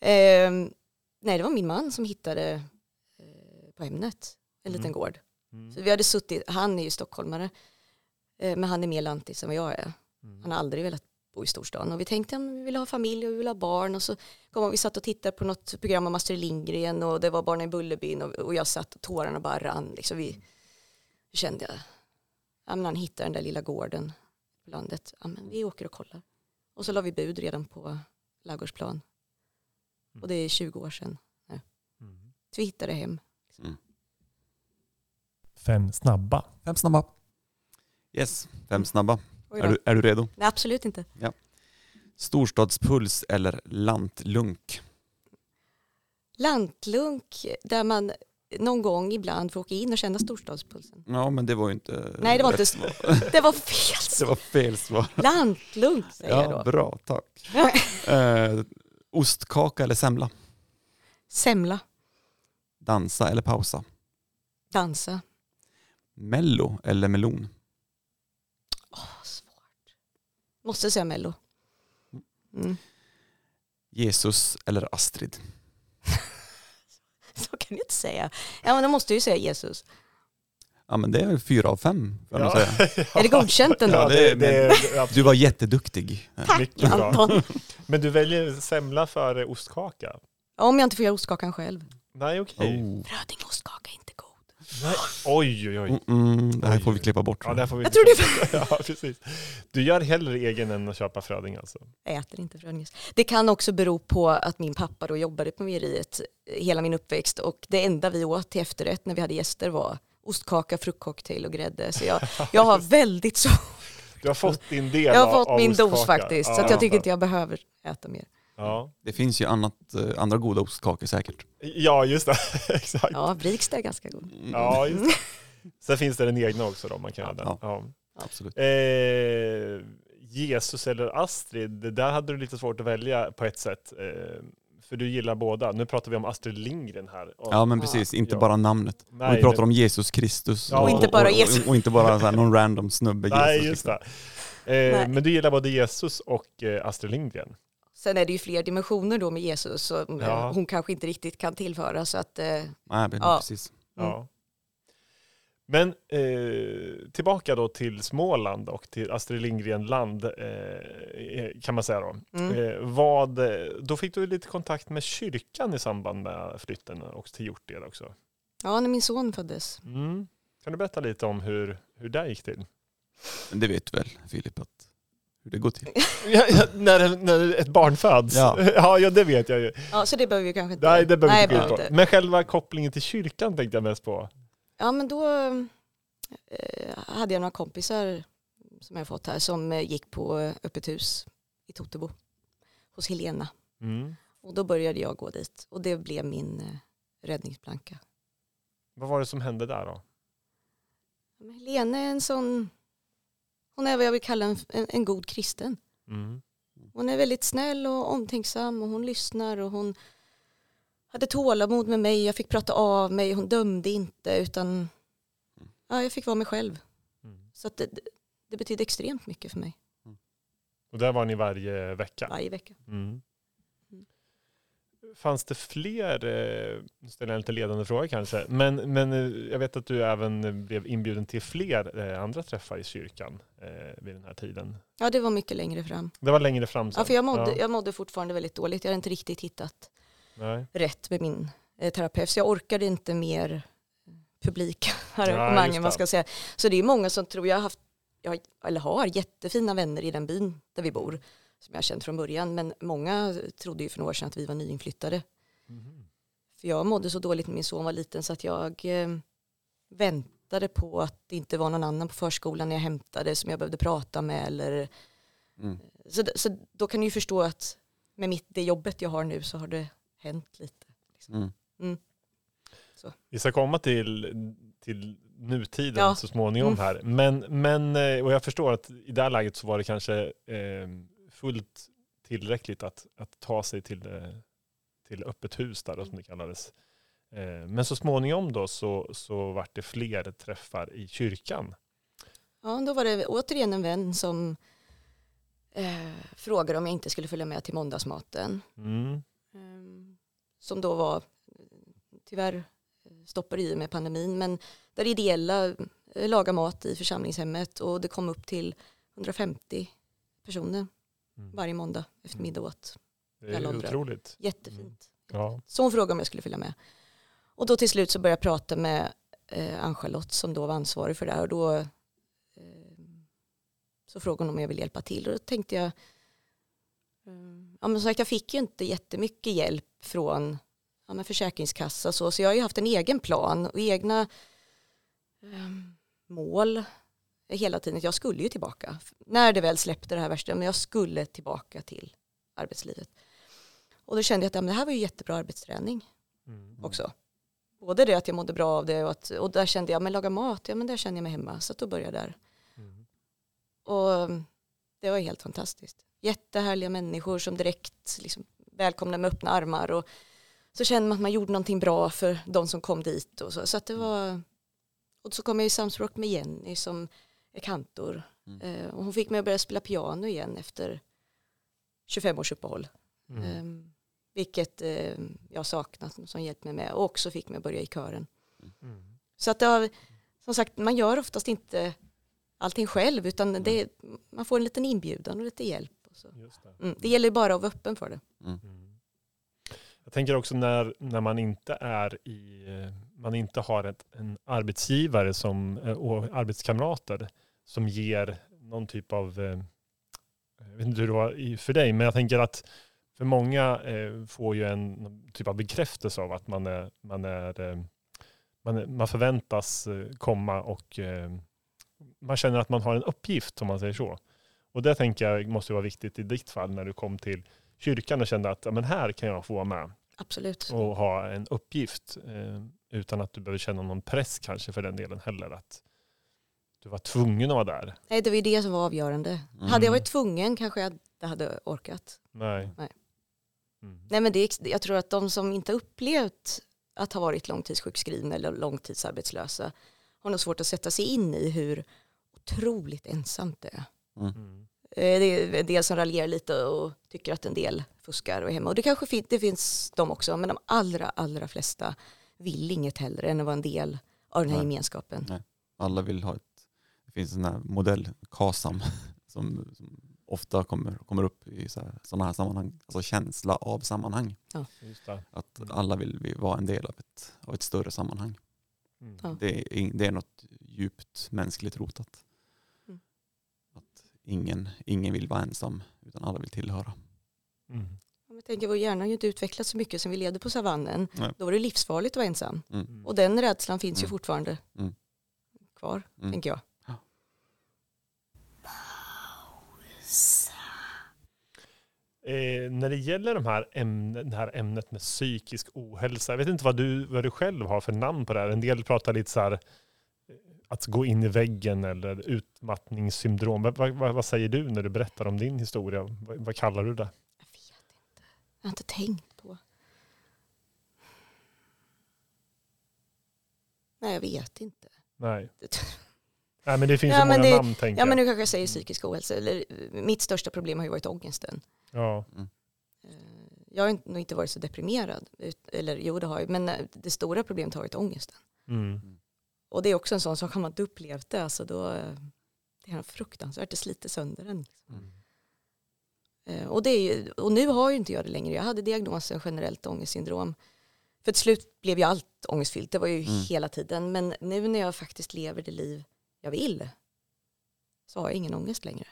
Ehm, nej, det var min man som hittade eh, på Hemnet, en liten Mm. gård. Mm. Så vi hade suttit, han är ju stockholmare, eh, men han är mer lantis än vad jag är. Mm. Han har aldrig velat bo i storstan och vi tänkte att vi vill ha familj och vi vill ha barn och så kom vi satt och tittade på något program om Astrid Lindgren och det var Barnen i Bullerbyn och, och jag satt och tårarna bara rann liksom vi kände jag ja, men han hittade den där lilla gården på landet ja, men vi åker och kollar och så la vi bud redan på Ladugårdsplan och det är 20 år sedan Mm. så vi hittade hem Fem snabba. Fem snabba. Yes, fem snabba. Är du, är du redo? Nej absolut inte Storstadspuls eller lantlunk? lantlunk där man någon gång ibland får åka in och känna storstadspulsen Ja, men det var ju inte... nej det var inte det var fel Det var fel svar. Lantlunk säger jag Ja, då. bra, tack. Eh, ostkaka eller semla? Semla, Dansa eller pausa? dansa. Mello eller melon? Åh, svårt. Måste säga Mello. Mm. Jesus eller Astrid? Så kan du inte säga. Ja men då måste jag ju säga Jesus. Ja, men det är fyra av fem, jag nog säga. Är det godkänt ändå? Ja, det, det, är Du var jätteduktig. mycket bra. Anton. Men du väljer semla före ostkaka? Om jag inte får göra ostkakan själv. Nej, okej. Oh. Rödingeostkaka är inte. Nej. Oj, oj, oj. Mm, mm, det här får vi klippa bort. Ja, jag. får vi Jag tror det ja, precis. Du gör hellre egen än att köpa Fröding alltså? Jag äter inte Frödinges. Det kan också bero på att min pappa då jobbade på mejeriet hela min uppväxt och det enda vi åt till efterrätt när vi hade gäster var ostkaka, fruktcocktail och grädde. Så jag, jag har väldigt så, Du har fått din del jag har av- fått av min dos ostkaka. faktiskt. Så Ja, att jag tycker inte jag behöver äta mer. Ja, Det finns ju annat, eh, andra goda ostkakor säkert. ja just det. Exakt. Ja, Briksta är ganska god. Mm, Ja, just det. Sen finns det den egna också då, man kan Ja, den. ja. Ja. Absolut. Eh, Jesus eller Astrid, där hade du lite svårt att välja på ett sätt. Eh, för du gillar båda. Nu pratar vi om Astrid Lindgren här. Och, Ja men precis, inte Ja. bara namnet. nej, och vi pratar men- om Jesus Kristus. Ja. Och inte bara och, Jesus. Och, och inte bara så här, någon random snubbe Nej, Jesus. just liksom. det. Eh, men du gillar både Jesus och eh, Astrid Lindgren. Sen är det ju fler dimensioner då med Jesus som eh, Ja. hon kanske inte riktigt kan tillföra så att eh, Nej, men Ja. precis. Mm. Ja. Men eh, tillbaka då till Småland och till Astrid Lindgren-land eh, kan man säga då. mm. Eh, vad, då fick du lite kontakt med kyrkan i samband med flytten och till Hjorted också. ja, när min son föddes. Mm. Kan du berätta lite om hur, hur det gick till? Men det vet du väl Filip, att hur det går till. Ja, ja, när, när ett barn föds? Ja. ja, ja, det vet jag ju. Ja, så det behöver vi kanske inte. Nej, det behöver vi inte gå in behöver på. Men själva kopplingen till kyrkan tänkte jag mest på. Ja, men då eh, hade jag några kompisar som jag fått här som eh, gick på eh, öppet hus i Totebo hos Helena. Mm. Och då började jag gå dit och det blev min eh, räddningsplanka. Vad var det som hände där då? Men Helene är en sån, hon är vad jag vill kalla en, en, en god kristen. Mm. Hon är väldigt snäll och omtänksam och hon lyssnar och hon hade tålamod med mig. Jag fick prata av mig. Hon dömde inte utan ja, jag fick vara mig själv. Mm. Så det, det- betyder extremt mycket för mig Och där var ni varje vecka? varje vecka. Mm. Fanns det fler, eh, nu ställer jag en lite ledande fråga kanske, men, men eh, jag vet att du även blev inbjuden till fler eh, andra träffar i kyrkan vid den här tiden. Ja, det var mycket längre fram. Det var längre fram sen? Ja, för jag mådde, Ja, jag mådde fortfarande väldigt dåligt. Jag hade inte riktigt hittat nej. rätt med min terapeut. Så jag orkade inte mer publika Ja, man ska säga. Så det är många som tror jag har haft, eller har jättefina vänner i den byn där vi bor. Som jag känt från början. Men många trodde ju för några år sedan att vi var nyinflyttade. Mhm. För jag mådde så dåligt när min son var liten så att jag eh, väntade på att det inte var någon annan på förskolan när jag hämtade som jag behövde prata med. Eller, Mm. så, d- så då kan du ju förstå att med mitt, det jobbet jag har nu så har det hänt lite. Mm. Vi ska komma till, till nutiden Ja. så småningom Mm. här. Men, men, eh, och jag förstår att i det här läget så var det kanske eh, fullt tillräckligt att, att ta sig till, eh, till öppet hus där som det kallades. Eh, men så småningom då så, så vart det fler träffar i kyrkan. Ja, då var det återigen en vän som eh, frågade om jag inte skulle följa med till måndagsmaten. Mm. Eh, som då var, tyvärr stoppade i med pandemin, men där ideella eh, lagar mat i församlingshemmet och det kom upp till 150 personer Mm. varje måndag eftermiddag åt. Det är otroligt. Jättefint. Ja. Så hon frågade om jag skulle följa med. Och då till slut så började jag prata med eh, Ann-Charlotte som då var ansvarig för det här och då eh, så frågade hon om jag ville hjälpa till och då tänkte jag eh, ja men som sagt jag fick ju inte jättemycket hjälp från ja, men Försäkringskassa så, så jag har ju haft en egen plan och egna eh, mål hela tiden. Jag skulle ju tillbaka när det väl släppte det här värsta men jag skulle tillbaka till arbetslivet. Och då kände jag att ja, men det här var ju jättebra arbetsträning Mm. också. Både det att jag mådde bra av det och, att, och där kände jag, men laga mat, ja men där kände jag mig hemma. Så att då började jag där. Mm. Och mm, det var helt fantastiskt. Jättehärliga människor som direkt liksom, välkomnade med öppna armar. Och så kände man att man gjorde någonting bra för de som kom dit. Och så, så att det var, och så kom jag i samspråk med Jenny som kantor. Mm. Eh, och hon fick mig att börja spela piano igen efter 25 års uppehåll. Mm. Ehm, vilket eh, jag saknat som hjälpt mig med och också fick mig att börja i kören. Mm. Så att det har, som sagt, man gör oftast inte allting själv utan det, man får en liten inbjudan och lite hjälp. Och så. Just det. Mm, det gäller bara att vara öppen för det. Mm. Mm. Jag tänker också när, när man inte är i, eh, man inte har ett, en arbetsgivare som, eh, och arbetskamrater som ger någon typ av, eh, jag vet inte hur det var för dig, men jag tänker att för många eh, får ju en typ av bekräftelse av att man, är, man, är, eh, man, man förväntas komma och man känner att man har en uppgift om man säger så. Och det tänker jag måste vara viktigt i ditt fall när du kom till kyrkan och kände att ja, men här kan jag få vara med Absolut. och ha en uppgift eh, utan att du behöver känna någon press kanske för den delen heller. Att du var tvungen att vara där. Nej, det var ju det som var avgörande. Mm. Hade jag varit tvungen kanske jag inte hade orkat. Nej. Nej. Mm. Nej, men det, är- jag tror att de som inte upplevt att ha varit långtidssjukskrivna eller långtidsarbetslösa har nog svårt att sätta sig in i hur otroligt ensamt det är. Mm. Eh, Det är en del som raljerar lite och tycker att en del fuskar och är hemma. Och det kanske fin- det finns de också, men de allra, allra flesta vill inget hellre än att vara en del av den här Nej. gemenskapen. Alla vill ha ett, finns en sån här modell, KASAM, som, som ofta kommer, kommer upp i sådana här sammanhang, alltså känsla av sammanhang. Just det. Att alla vill vi vara en del av ett, av ett större sammanhang. Mm. Ja. Det är, det är något djupt mänskligt rotat. Mm. Att ingen, ingen vill vara ensam, utan alla vill tillhöra. Mm. Jag tänker, vår hjärna har ju inte utvecklats så mycket som vi levde på savannen. Nej. Då var det livsfarligt att vara ensam. Mm. Och den rädslan finns ju Mm. fortfarande Mm. kvar, Mm. tänker jag. Eh, när det gäller de här ämnen, det här ämnet med psykisk ohälsa, jag vet inte vad du, vad du själv har för namn på det här. En del pratar lite så här eh, att gå in i väggen eller utmattningssyndrom. Vad, vad, vad säger du när du berättar om din historia? Vad, vad kallar du det? Jag vet inte. Jag har inte tänkt på. Nej, jag vet inte. Nej. Nej men det finns Ja, ju men många det- namn tänker Ja, men jag. nu kanske jag säger psykisk ohälsa. Eller, mitt största problem har ju varit ångesten. Ja. Eh, Jag har inte- nog inte varit så deprimerad. Eller jo, det har jag. Men eh, det stora problemet har varit ångesten. Mm. Och det är också en sån sak, har man inte upplevt det, alltså då, eh, det är fruktansvärt, det sliter sönder en. Mm. Eh, Och, det är ju, och nu har ju inte jag det längre. Jag hade diagnosen generellt ångestsyndrom. För till slut blev ju allt ångestfyllt, det var ju Mm. hela tiden. Men nu när jag faktiskt lever det liv jag vill så har jag ingen ångest längre.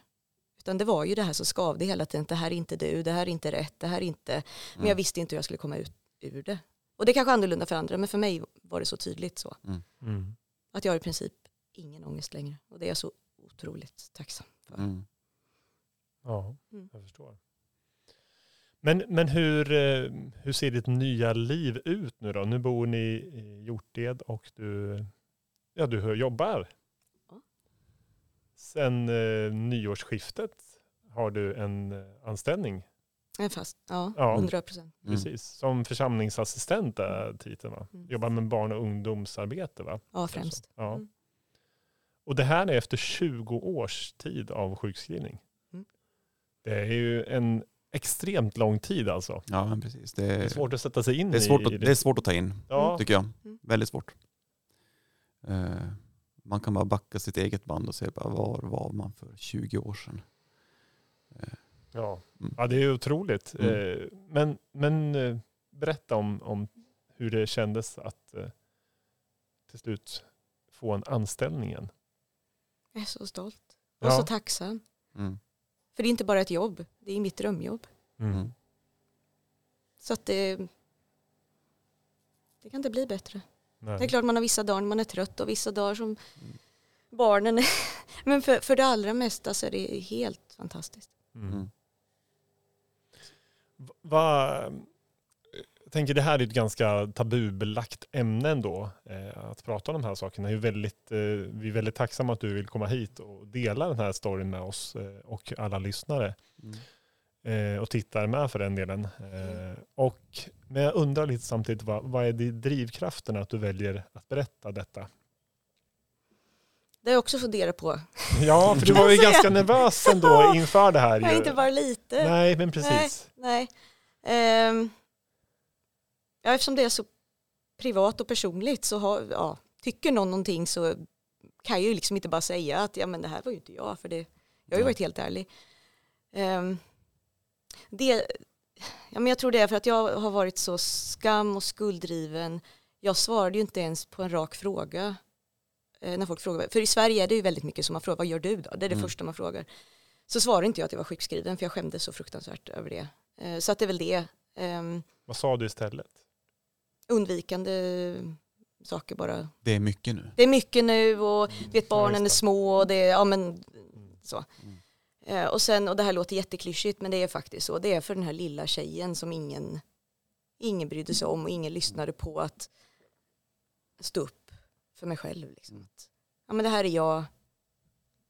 Utan det var ju det här som skavde hela tiden. Det här är inte du, det här är inte rätt, det här är inte... Men jag Mm. visste inte hur jag skulle komma ut ur det. Och det är kanske annorlunda för andra, men för mig var det så tydligt så. Mm. Att jag har i princip ingen ångest längre. Och det är jag så otroligt tacksam för. Mm. Ja, Mm. jag förstår. Men, men hur, eh, hur ser ditt nya liv ut nu då? Nu bor ni i Hjorted och du, ja, du jobbar. Sen eh, nyårsskiftet har du en eh, anställning. En fast, ja, Ja. 100 procent. Mm. Precis. Som församlingsassistent är titeln va? Mm. Jobbar med barn och ungdomsarbete va? Ja, främst. Ja. Mm. Och det här är efter 20 års tid av sjukskrivning. Mm. Det är ju en extremt lång tid alltså. Ja, men precis. Det Det är, svårt att sätta sig in det är, svårt, i. att, det är svårt att ta in, Ja, tycker jag. Mm. Väldigt svårt. Eh, man kan bara backa sitt eget band och se bara, var var man för 20 år sedan. ja. Mm. ja, det är otroligt. Mm. Eh, Men, men eh, berätta om, om hur det kändes att eh, till slut få en anställning igen. Jag är så stolt. Och Ja. så tacksam. Mm. För det är inte bara ett jobb, det är mitt drömjobb. Mm. Mm. Så att det, det kan inte bli bättre. Nej. Det är klart man har vissa dagar när man är trött och vissa dagar som barnen är. Men för, för det allra mesta så är det helt fantastiskt. Mm. Mm. Va- Va, jag tänker det här är ett ganska tabubelagt ämne ändå. Eh, att prata om de här sakerna. Det är väldigt, eh, vi är väldigt tacksamma att du vill komma hit och dela den här storyn med oss eh, och alla lyssnare. Mm. Eh, och tittare med för den delen. Eh, och, men jag undrar lite samtidigt, vad, vad är det drivkraften att du väljer att berätta detta? Det har jag också funderat på. Ja, för du var ju ganska nervös ändå inför det här. Jag inte bara lite. Nej, men precis. Nej. Ehm, ja, eftersom det är så privat och personligt så har, ja, tycker någon någonting så kan jag ju liksom inte bara säga att ja, men det här var ju inte jag. För det, jag har ju Nej. varit helt ärlig. Ehm, det, ja, men jag tror det är för att jag har varit så skam och skulddriven. Jag svarade ju inte ens på en rak fråga. eh, När folk frågar, för i Sverige är det ju väldigt mycket som man frågar, vad gör du då? Det är det Mm. första man frågar. Så svarade inte jag att jag var sjukskriven för jag skämdes så fruktansvärt över det. Eh, Så att det är väl det. Ehm, Vad sa du istället? undvikande saker bara. Det är mycket nu. Det är mycket nu och du vet, barnen är små och det är, ja men Mm. så. Mm. Eh, Och sen, och det här låter jätteklyschigt men det är faktiskt så. Det är för den här lilla tjejen som ingen, ingen brydde sig om och ingen lyssnade på att stå upp för mig själv. Liksom. Mm. Att, ja men det här är jag,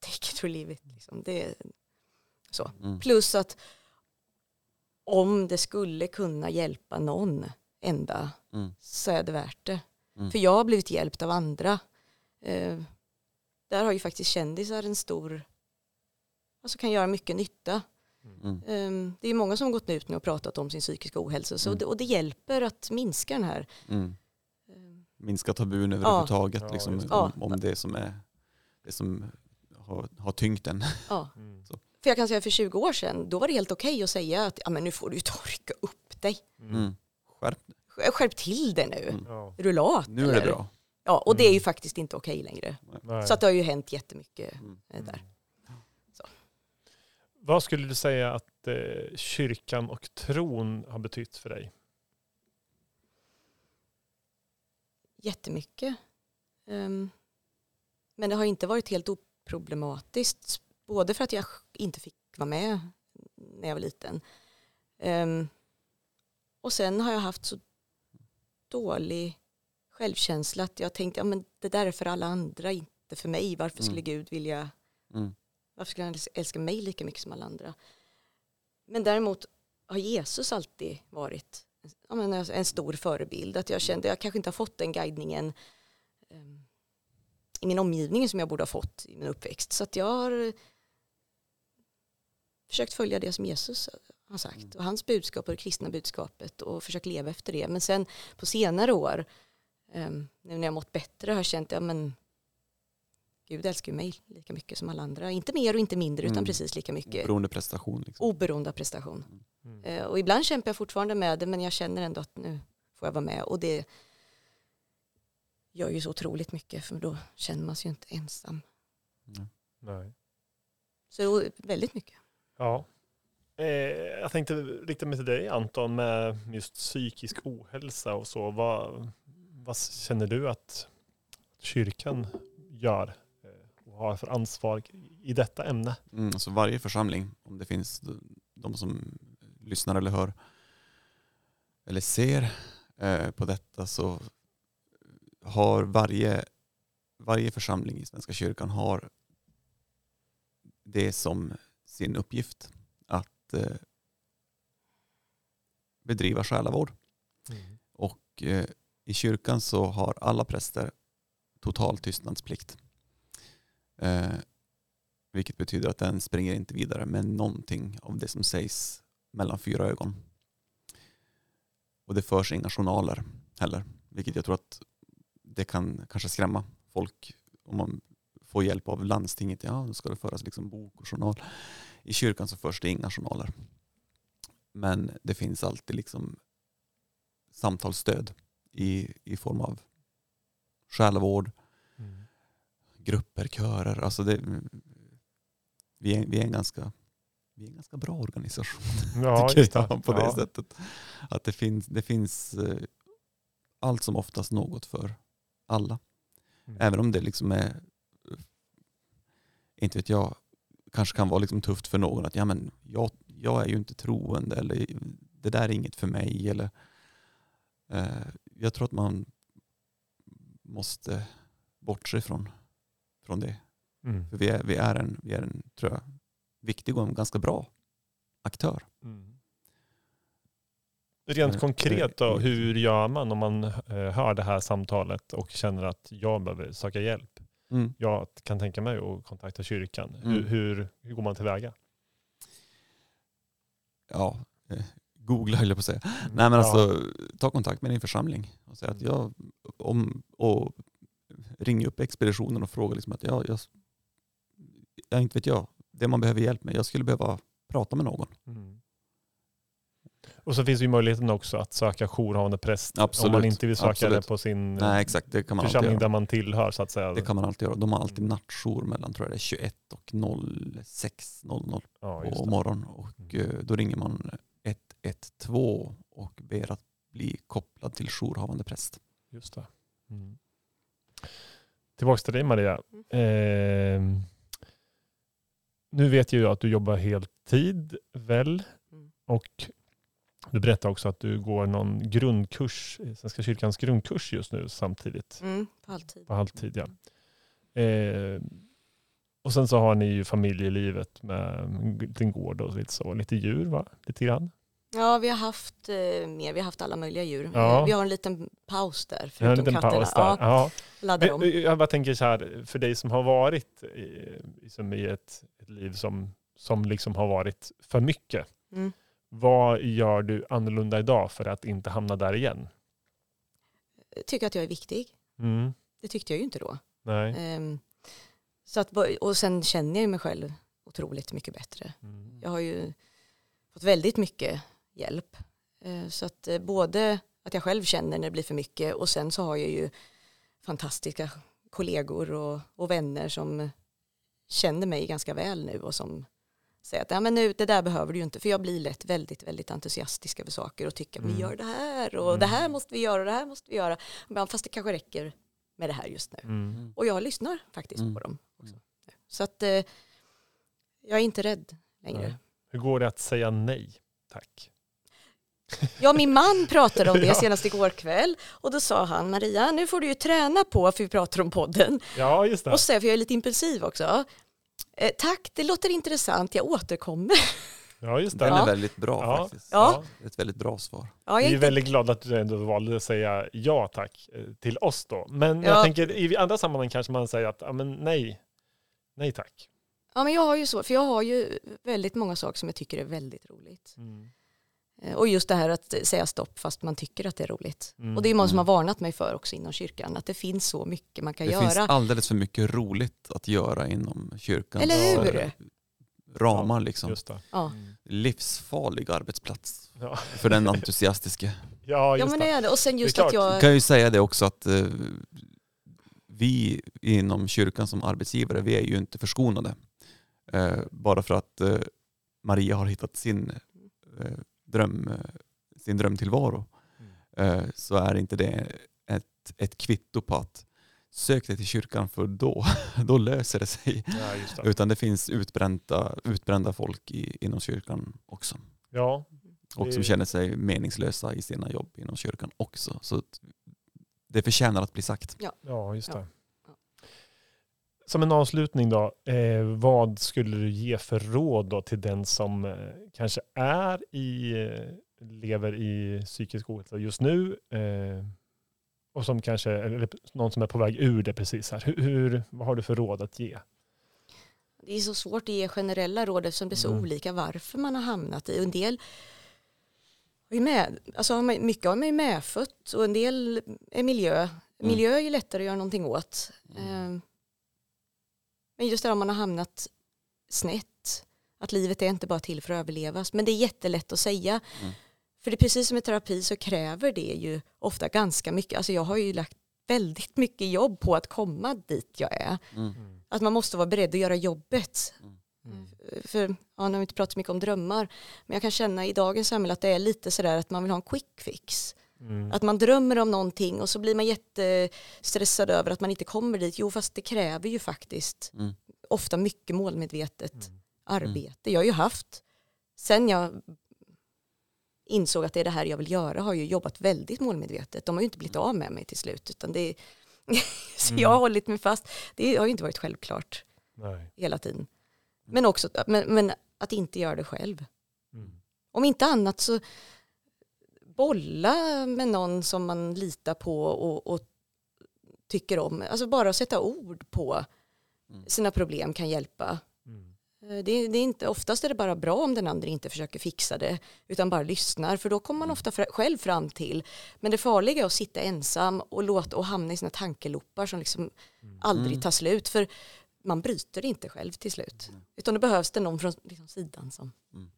take it or leave it. Liksom. Det är så. Mm. Plus att om det skulle kunna hjälpa någon enda Mm. så är det värt det. Mm. För jag har blivit hjälpt av andra. Eh, där har ju faktiskt kändisar en stor, alltså kan göra mycket nytta. Mm. Eh, det är många som har gått ut nu och pratat om sin psykiska ohälsa så Mm. det, och det hjälper att minska den här. Mm. eh, Minska tabun överhuvudtaget Ja, liksom, det. om, om det som är det som har, har tyngt en. Ja. Mm. För jag kan säga för 20 år sedan, då var det helt okej att säga att ja, men nu får du rycka upp dig. Mm. Mm. Skärp Skärp till det nu. Mm. Ja. Är du lat? Nu är det eller? bra. Ja, och det är ju faktiskt inte okej längre. Nej. Så att det har ju hänt jättemycket Mm. där. Vad skulle du säga att eh, kyrkan och tron har betytt för dig? Jättemycket. Ehm, men det har inte varit helt oproblematiskt. Både för att jag inte fick vara med när jag var liten. Ehm, och sen har jag haft så dålig självkänsla att jag tänkte att ja, men det där är för alla andra, inte inte för mig. Varför skulle Mm. Gud vilja, Mm. Varför skulle han älska mig lika mycket som alla andra? Men däremot har Jesus alltid varit en stor förebild. Att jag kände, jag kanske inte har fått den guidningen eh, i min omgivning som jag borde ha fått i min uppväxt. Så att jag har försökt följa det som Jesus har sagt Mm. och hans budskap och det kristna budskapet och försökt leva efter det. Men sen på senare år, eh, nu när jag mått bättre, har jag känt att ja, men, Gud älskar ju mig lika mycket som alla andra. Inte mer och inte mindre utan Mm. precis lika mycket. Beroende prestation. Liksom. Oberoende av prestation. Mm. Eh, och ibland kämpar jag fortfarande med det men jag känner ändå att nu får jag vara med och det gör ju så otroligt mycket för då känner man sig ju inte ensam. Mm. Nej. Så väldigt mycket. Ja. Eh, jag tänkte rikta mig till dig Anton med just psykisk ohälsa och så. Vad, vad känner du att kyrkan gör har för ansvar i detta ämne? Mm, så varje församling, om det finns de som lyssnar eller hör eller ser eh, på detta så har varje, varje församling i Svenska kyrkan har det som sin uppgift att eh, bedriva själavård. Och eh, i kyrkan så har alla präster total tystnadsplikt. Eh, vilket betyder att den springer inte vidare med någonting av det som sägs mellan fyra ögon. Och det förs inga journaler heller. Vilket jag tror att det kan kanske skrämma folk om man får hjälp av landstinget. Ja, då ska det föras liksom bok och journal. I kyrkan så förs det inga journaler. Men det finns alltid liksom samtalsstöd i, i form av själavård, grupper, körer. Alltså det, vi, är, vi, är en ganska, vi är en ganska bra organisation Ja, tycker jag på det ja. sättet. Att det finns, det finns eh, allt som oftast något för alla. Mm. Även om det liksom är, eh, inte vet jag, kanske kan vara liksom tufft för någon att ja, men jag, jag är ju inte troende eller det där är inget för mig. Eller, eh, jag tror att man måste bortse från, från det. Mm. För vi är, vi är, en, vi är en, tror jag, viktig och en ganska bra aktör. Mm. Rent Eh, konkret då, hur gör man om man eh, hör det här samtalet och känner att jag behöver söka hjälp? Mm. Jag kan tänka mig att kontakta kyrkan. Mm. Hur, hur, hur går man tillväga? Ja, eh, googla höll jag på att säga. Mm. Nej men alltså ta kontakt med din församling och säg att jag, om, och ring upp expeditionen och fråga liksom att jag, jag, jag inte vet jag, det man behöver hjälp med, jag skulle behöva prata med någon. Mm. Och så finns ju möjligheten också att söka jourhavande präst Absolut, om man inte vill söka absolut. det på sin Nej exakt, det kan man församling där man tillhör så att säga. Det kan man alltid göra. De har alltid nattjour mellan tror jag det är 21 och 06.00 ja, på morgonen och Mm. eh, då ringer man 112 och ber att bli kopplad till jourhavande präst. Just det. Mm. Tillbaks till dig Maria. Eh, nu vet ju jag att du jobbar heltid väl? Mm. Och du berättar också att du går någon grundkurs, Svenska kyrkans grundkurs just nu samtidigt. Mm, på halvtid. På halvtid ja. Eh, och sen så har ni ju familjelivet med en liten gård och lite så, lite djur va? Lite grann. Ja, vi har haft eh, mer. Vi har haft alla möjliga djur. Ja. Eh, Vi har en liten paus där, har en förutom liten katterna. paus där. Ja, Ja. Men, om. men jag bara tänker så här, för dig som har varit i, liksom i ett, ett liv som, som liksom har varit för mycket. Mm. Vad gör du annorlunda idag för att inte hamna där igen? Jag tycker att jag är viktig. Mm. Det tyckte jag ju inte då. Nej. Ehm, så att, och sen känner jag mig själv otroligt mycket bättre. Mm. Jag har ju fått väldigt mycket hjälp. Eh, Så att eh, både att jag själv känner när det blir för mycket och sen så har jag ju fantastiska kollegor och, och vänner som känner mig ganska väl nu och som säger att ja, men nu, det där behöver du ju inte för jag blir lätt väldigt, väldigt entusiastisk över saker och tycker att Mm. vi gör det här och Mm. det här måste vi göra och det här måste vi göra. Men fast det kanske räcker med det här just nu. Mm. Och jag lyssnar faktiskt Mm. på dem också. Mm. Så att eh, jag är inte rädd längre. Hur går det att säga nej? Tack. Ja, min man pratade om det Ja. senast igår kväll och då sa han Maria, nu får du ju träna på, för vi pratar om podden. Ja, just det. Och så säger jag, för jag är lite impulsiv också. Eh, tack, det låter intressant, jag återkommer. Ja, just det. Den Ja. är väldigt bra Ja. faktiskt. Ja. Ett väldigt bra svar. Ja, jag Vi är inte... väldigt glada att du ändå valde att säga ja tack eh, till oss då. Men jag Ja. tänker i andra sammanhang kanske man säger att ja, men nej, nej tack. ja, men jag har ju så, för jag har ju väldigt många saker som jag tycker är väldigt roligt. Mm. Eh, Och just det här att säga stopp fast man tycker att det är roligt. Mm. Och det är många som har Mm. varnat mig för också inom kyrkan, att det finns så mycket man kan Det göra. finns alldeles för mycket roligt att göra inom kyrkans Eller hur? ramar. Liksom. Just det. Ja. Mm. Livsfarlig arbetsplats Ja. för den entusiastiske. ja, Ja just men det. det är det. Och sen just Det att jag... Jag kan ju säga det också att eh, vi inom kyrkan som arbetsgivare, vi är ju inte förskonade. Eh, bara för att eh, Maria har hittat sin, eh, dröm, eh, sin drömtillvaro Mm. eh, så är inte det ett, ett kvitto på att sök dig till kyrkan för då, då löser det sig. Ja, just det. Utan det finns utbrända, utbrända folk i, inom kyrkan också. Ja, Och som Det- känner sig meningslösa i sina jobb inom kyrkan också. Så det förtjänar att bli sagt. ja, just Ja. det. Ja. Som en avslutning då, eh, vad skulle du ge för råd då till den som eh, kanske är i, eh, lever i psykisk ohälsa just nu eh, och som kanske, eller någon som är på väg ur det precis här. Hur, hur, vad har du för råd att ge? Det är så svårt att ge generella råd eftersom det är så Mm. olika varför man har hamnat i. En del ju med, alltså har man, mycket har man ju medfött och en del är miljö. Miljö är ju lättare att göra någonting åt. Mm. Men just det här om man har hamnat snett, att livet är inte bara till för att överlevas. Men det är jättelätt att säga. Mm. För det är precis som i terapi så kräver det ju ofta ganska mycket. Alltså jag har ju lagt väldigt mycket jobb på att komma dit jag är. Mm. Att man måste vara beredd att göra jobbet. Mm. För, ja, nu har vi inte pratat så mycket om drömmar, men jag kan känna i dagens samhälle att det är lite sådär att man vill ha en quick fix. Mm. Att man drömmer om någonting och så blir man jättestressad över att man inte kommer dit. Jo, fast det kräver ju faktiskt Mm. ofta mycket målmedvetet Mm. arbete. Jag har ju haft, sen jag insåg att det är det här jag vill göra, har jag jobbat väldigt målmedvetet. De har ju inte blivit av med mig till slut, utan det är, så Mm. jag har hållit mig fast. Det har ju inte varit självklart Nej. hela tiden. Men också men, men att inte göra det själv. Mm. Om inte annat så bolla med någon som man litar på och, och tycker om. Alltså bara att sätta ord på Mm. sina problem kan hjälpa. Mm. Eh, Det är, det är inte, oftast är det bara bra om den andra inte försöker fixa det utan bara lyssnar för då kommer man ofta fra, själv fram till men det farliga är att sitta ensam och, låta, och hamna i sina tankeloppar som liksom aldrig Mm. tar slut för man bryter det inte själv till slut utan då behövs det någon från liksom, sidan som Mm.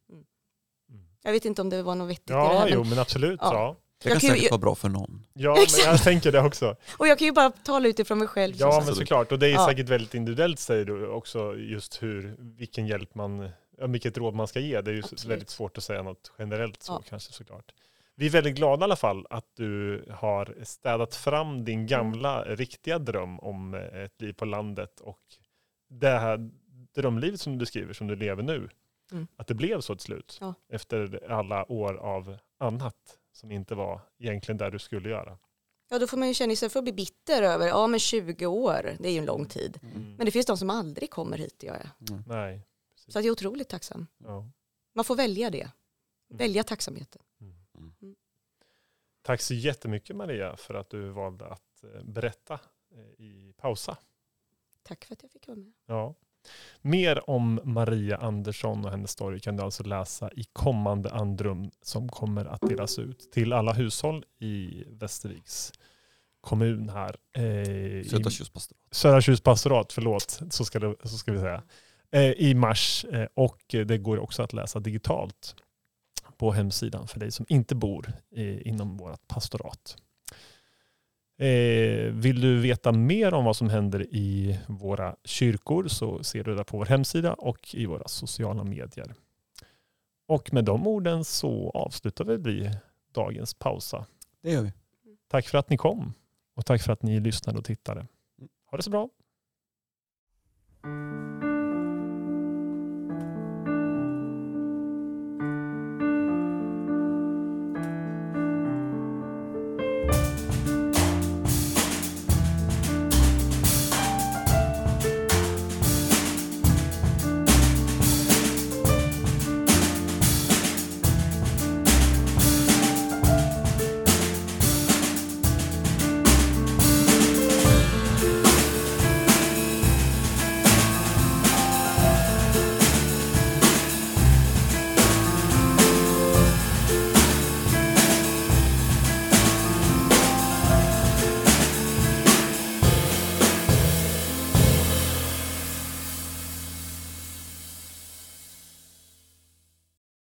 Mm. Mm. jag vet inte om det var något vettigt i det Ja, här jo men, men absolut. Ja. Ja. Det kan kan ju- säkert vara bra för någon. Ja, men jag tänker det också. och jag kan ju bara tala utifrån mig själv Ja, men såklart. Och det är Ja. säkert väldigt individuellt säger du också, just hur, vilken hjälp man, ja, vilket råd man ska ge. Det är ju Absolut. väldigt svårt att säga något generellt så Ja. kanske såklart. Vi är väldigt glada i alla fall att du har städat fram din gamla riktiga dröm om eh, ett liv på landet och det här drömlivet som du beskriver, som du lever nu. Mm. Att det blev så till slut. Ja. Efter alla år av annat som inte var egentligen där du skulle göra. ja då får man ju känna istället för att bli bitter över ja men 20 år det är ju en lång tid Mm. men det finns de som aldrig kommer hit där jag är Nej. så att jag är otroligt tacksam Ja. man får välja det Mm. välja tacksamheten Tack så jättemycket Maria för att du valde att eh, berätta eh, i pausa. tack för att jag fick vara med Ja. Mer om Maria Andersson och hennes story kan du alltså läsa i kommande andrum som kommer att delas ut till alla hushåll i Västerviks kommun här. Eh, Södra Tjustpastorat. Södra Tjus pastorat, förlåt, så ska, det, så ska vi säga. Eh, I mars eh, och det går också att läsa digitalt på hemsidan för dig som inte bor eh, inom vårt pastorat. Eh, vill du veta mer om vad som händer i våra kyrkor så ser du det på vår hemsida och i våra sociala medier. Och med de orden så avslutar vi dagens pausa. Det gör vi. Tack för att ni kom och tack för att ni lyssnade och tittade. Ha det så bra.